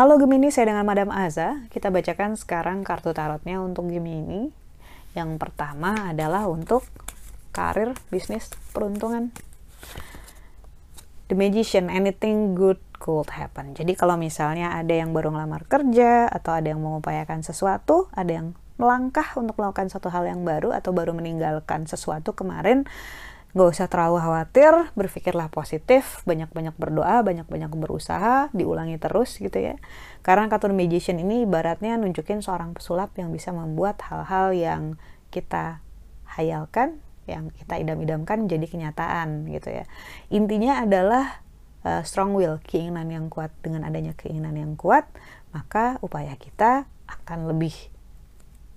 Halo Gemini, saya dengan Madam Aza. Kita bacakan sekarang kartu tarotnya untuk Gemini. Yang pertama adalah untuk karir, bisnis, peruntungan. The Magician, anything good could happen. Jadi kalau misalnya ada yang baru ngelamar kerja, atau ada yang mengupayakan sesuatu, ada yang melangkah untuk melakukan satu hal yang baru, atau baru meninggalkan sesuatu kemarin, Gak usah terlalu khawatir, berpikirlah positif, banyak-banyak berdoa, banyak-banyak berusaha, diulangi terus gitu ya. Karena kartu magician ini ibaratnya nunjukin seorang pesulap yang bisa membuat hal-hal yang kita hayalkan, yang kita idam-idamkan jadi kenyataan gitu ya. Intinya adalah uh, strong will, keinginan yang kuat. Dengan adanya keinginan yang kuat, maka upaya kita akan lebih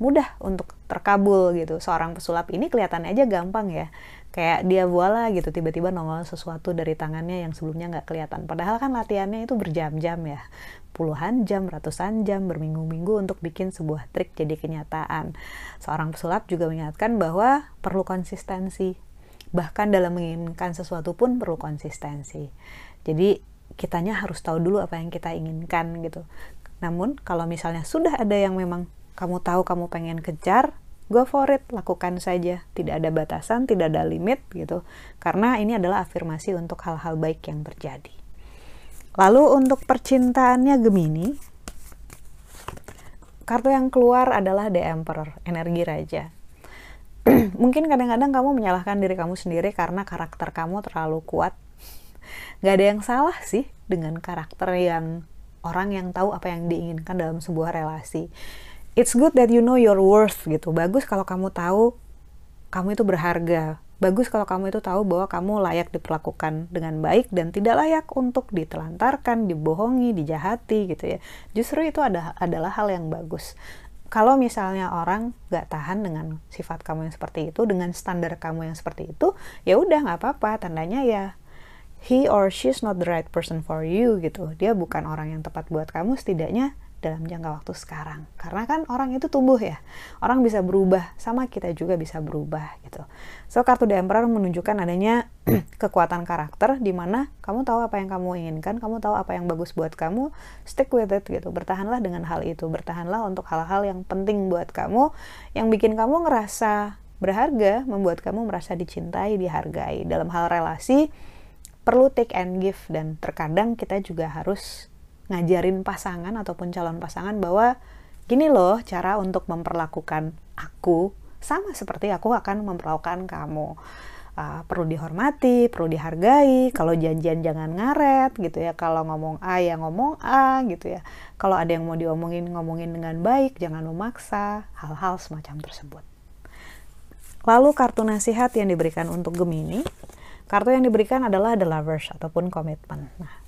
mudah untuk terkabul gitu. Seorang pesulap ini kelihatannya aja gampang ya. Kayak dia voila gitu tiba-tiba nongol sesuatu dari tangannya yang sebelumnya nggak kelihatan. Padahal kan latihannya itu berjam-jam ya. Puluhan jam ratusan jam berminggu-minggu untuk bikin sebuah trik jadi kenyataan. Seorang pesulap juga mengingatkan bahwa perlu konsistensi. Bahkan dalam menginginkan sesuatu pun perlu konsistensi. Jadi kitanya harus tahu dulu apa yang kita inginkan gitu. Namun kalau misalnya sudah ada yang memang kamu tahu kamu pengen kejar go for it, lakukan saja. Tidak ada batasan, tidak ada limit gitu. Karena ini adalah afirmasi untuk hal-hal baik yang terjadi. Lalu untuk percintaannya Gemini, kartu yang keluar adalah The Emperor, energi raja. Mungkin kadang-kadang kamu menyalahkan diri kamu sendiri karena karakter kamu terlalu kuat. Gak ada yang salah sih dengan karakter yang orang yang tahu apa yang diinginkan dalam sebuah relasi it's good that you know your worth gitu. Bagus kalau kamu tahu kamu itu berharga. Bagus kalau kamu itu tahu bahwa kamu layak diperlakukan dengan baik dan tidak layak untuk ditelantarkan, dibohongi, dijahati gitu ya. Justru itu ada, adalah hal yang bagus. Kalau misalnya orang gak tahan dengan sifat kamu yang seperti itu, dengan standar kamu yang seperti itu, ya udah nggak apa-apa. Tandanya ya he or she's not the right person for you gitu. Dia bukan orang yang tepat buat kamu. Setidaknya dalam jangka waktu sekarang. Karena kan orang itu tumbuh ya. Orang bisa berubah, sama kita juga bisa berubah gitu. So kartu The Emperor menunjukkan adanya kekuatan karakter di mana kamu tahu apa yang kamu inginkan, kamu tahu apa yang bagus buat kamu, stick with it gitu. Bertahanlah dengan hal itu, bertahanlah untuk hal-hal yang penting buat kamu yang bikin kamu ngerasa berharga, membuat kamu merasa dicintai, dihargai. Dalam hal relasi perlu take and give dan terkadang kita juga harus ngajarin pasangan ataupun calon pasangan bahwa gini loh cara untuk memperlakukan aku sama seperti aku akan memperlakukan kamu. Uh, perlu dihormati, perlu dihargai. Kalau janjian jangan ngaret gitu ya. Kalau ngomong A ya ngomong A gitu ya. Kalau ada yang mau diomongin ngomongin dengan baik, jangan memaksa hal-hal semacam tersebut. Lalu kartu nasihat yang diberikan untuk Gemini, kartu yang diberikan adalah the lovers ataupun komitmen. Nah,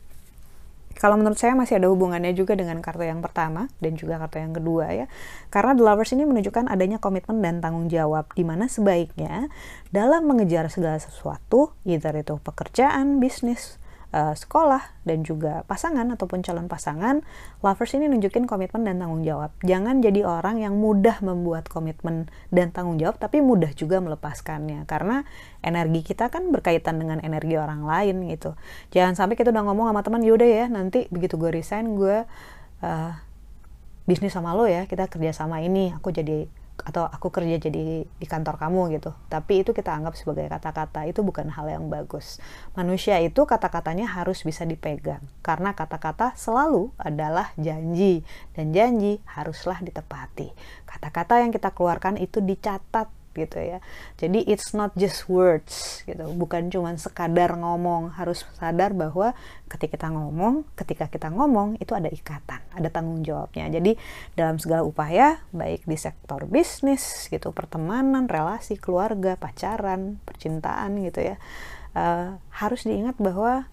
kalau menurut saya masih ada hubungannya juga dengan kartu yang pertama dan juga kartu yang kedua ya. Karena The Lovers ini menunjukkan adanya komitmen dan tanggung jawab di mana sebaiknya dalam mengejar segala sesuatu, either itu pekerjaan, bisnis, uh, sekolah dan juga pasangan ataupun calon pasangan, lovers ini nunjukin komitmen dan tanggung jawab. Jangan jadi orang yang mudah membuat komitmen dan tanggung jawab, tapi mudah juga melepaskannya. Karena energi kita kan berkaitan dengan energi orang lain gitu. Jangan sampai kita udah ngomong sama teman, yaudah ya nanti begitu gue resign gue uh, bisnis sama lo ya, kita kerja sama ini, aku jadi atau aku kerja jadi di kantor kamu gitu. Tapi itu kita anggap sebagai kata-kata, itu bukan hal yang bagus. Manusia itu kata-katanya harus bisa dipegang karena kata-kata selalu adalah janji dan janji haruslah ditepati. Kata-kata yang kita keluarkan itu dicatat gitu ya. Jadi it's not just words gitu, bukan cuma sekadar ngomong, harus sadar bahwa ketika kita ngomong, ketika kita ngomong itu ada ikatan, ada tanggung jawabnya. Jadi dalam segala upaya, baik di sektor bisnis gitu, pertemanan, relasi, keluarga, pacaran, percintaan gitu ya, uh, harus diingat bahwa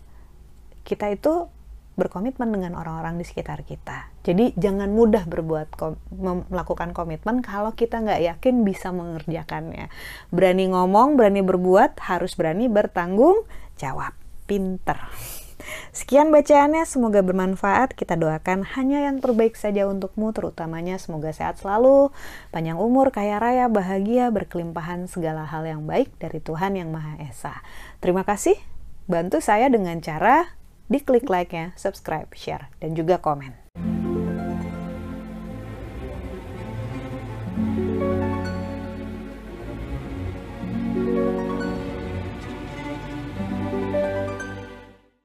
kita itu berkomitmen dengan orang-orang di sekitar kita. Jadi jangan mudah berbuat kom melakukan komitmen kalau kita nggak yakin bisa mengerjakannya. Berani ngomong, berani berbuat, harus berani bertanggung jawab. Pinter. Sekian bacaannya, semoga bermanfaat. Kita doakan hanya yang terbaik saja untukmu, terutamanya semoga sehat selalu, panjang umur, kaya raya, bahagia, berkelimpahan segala hal yang baik dari Tuhan Yang Maha Esa. Terima kasih, bantu saya dengan cara diklik like-nya, subscribe, share, dan juga komen.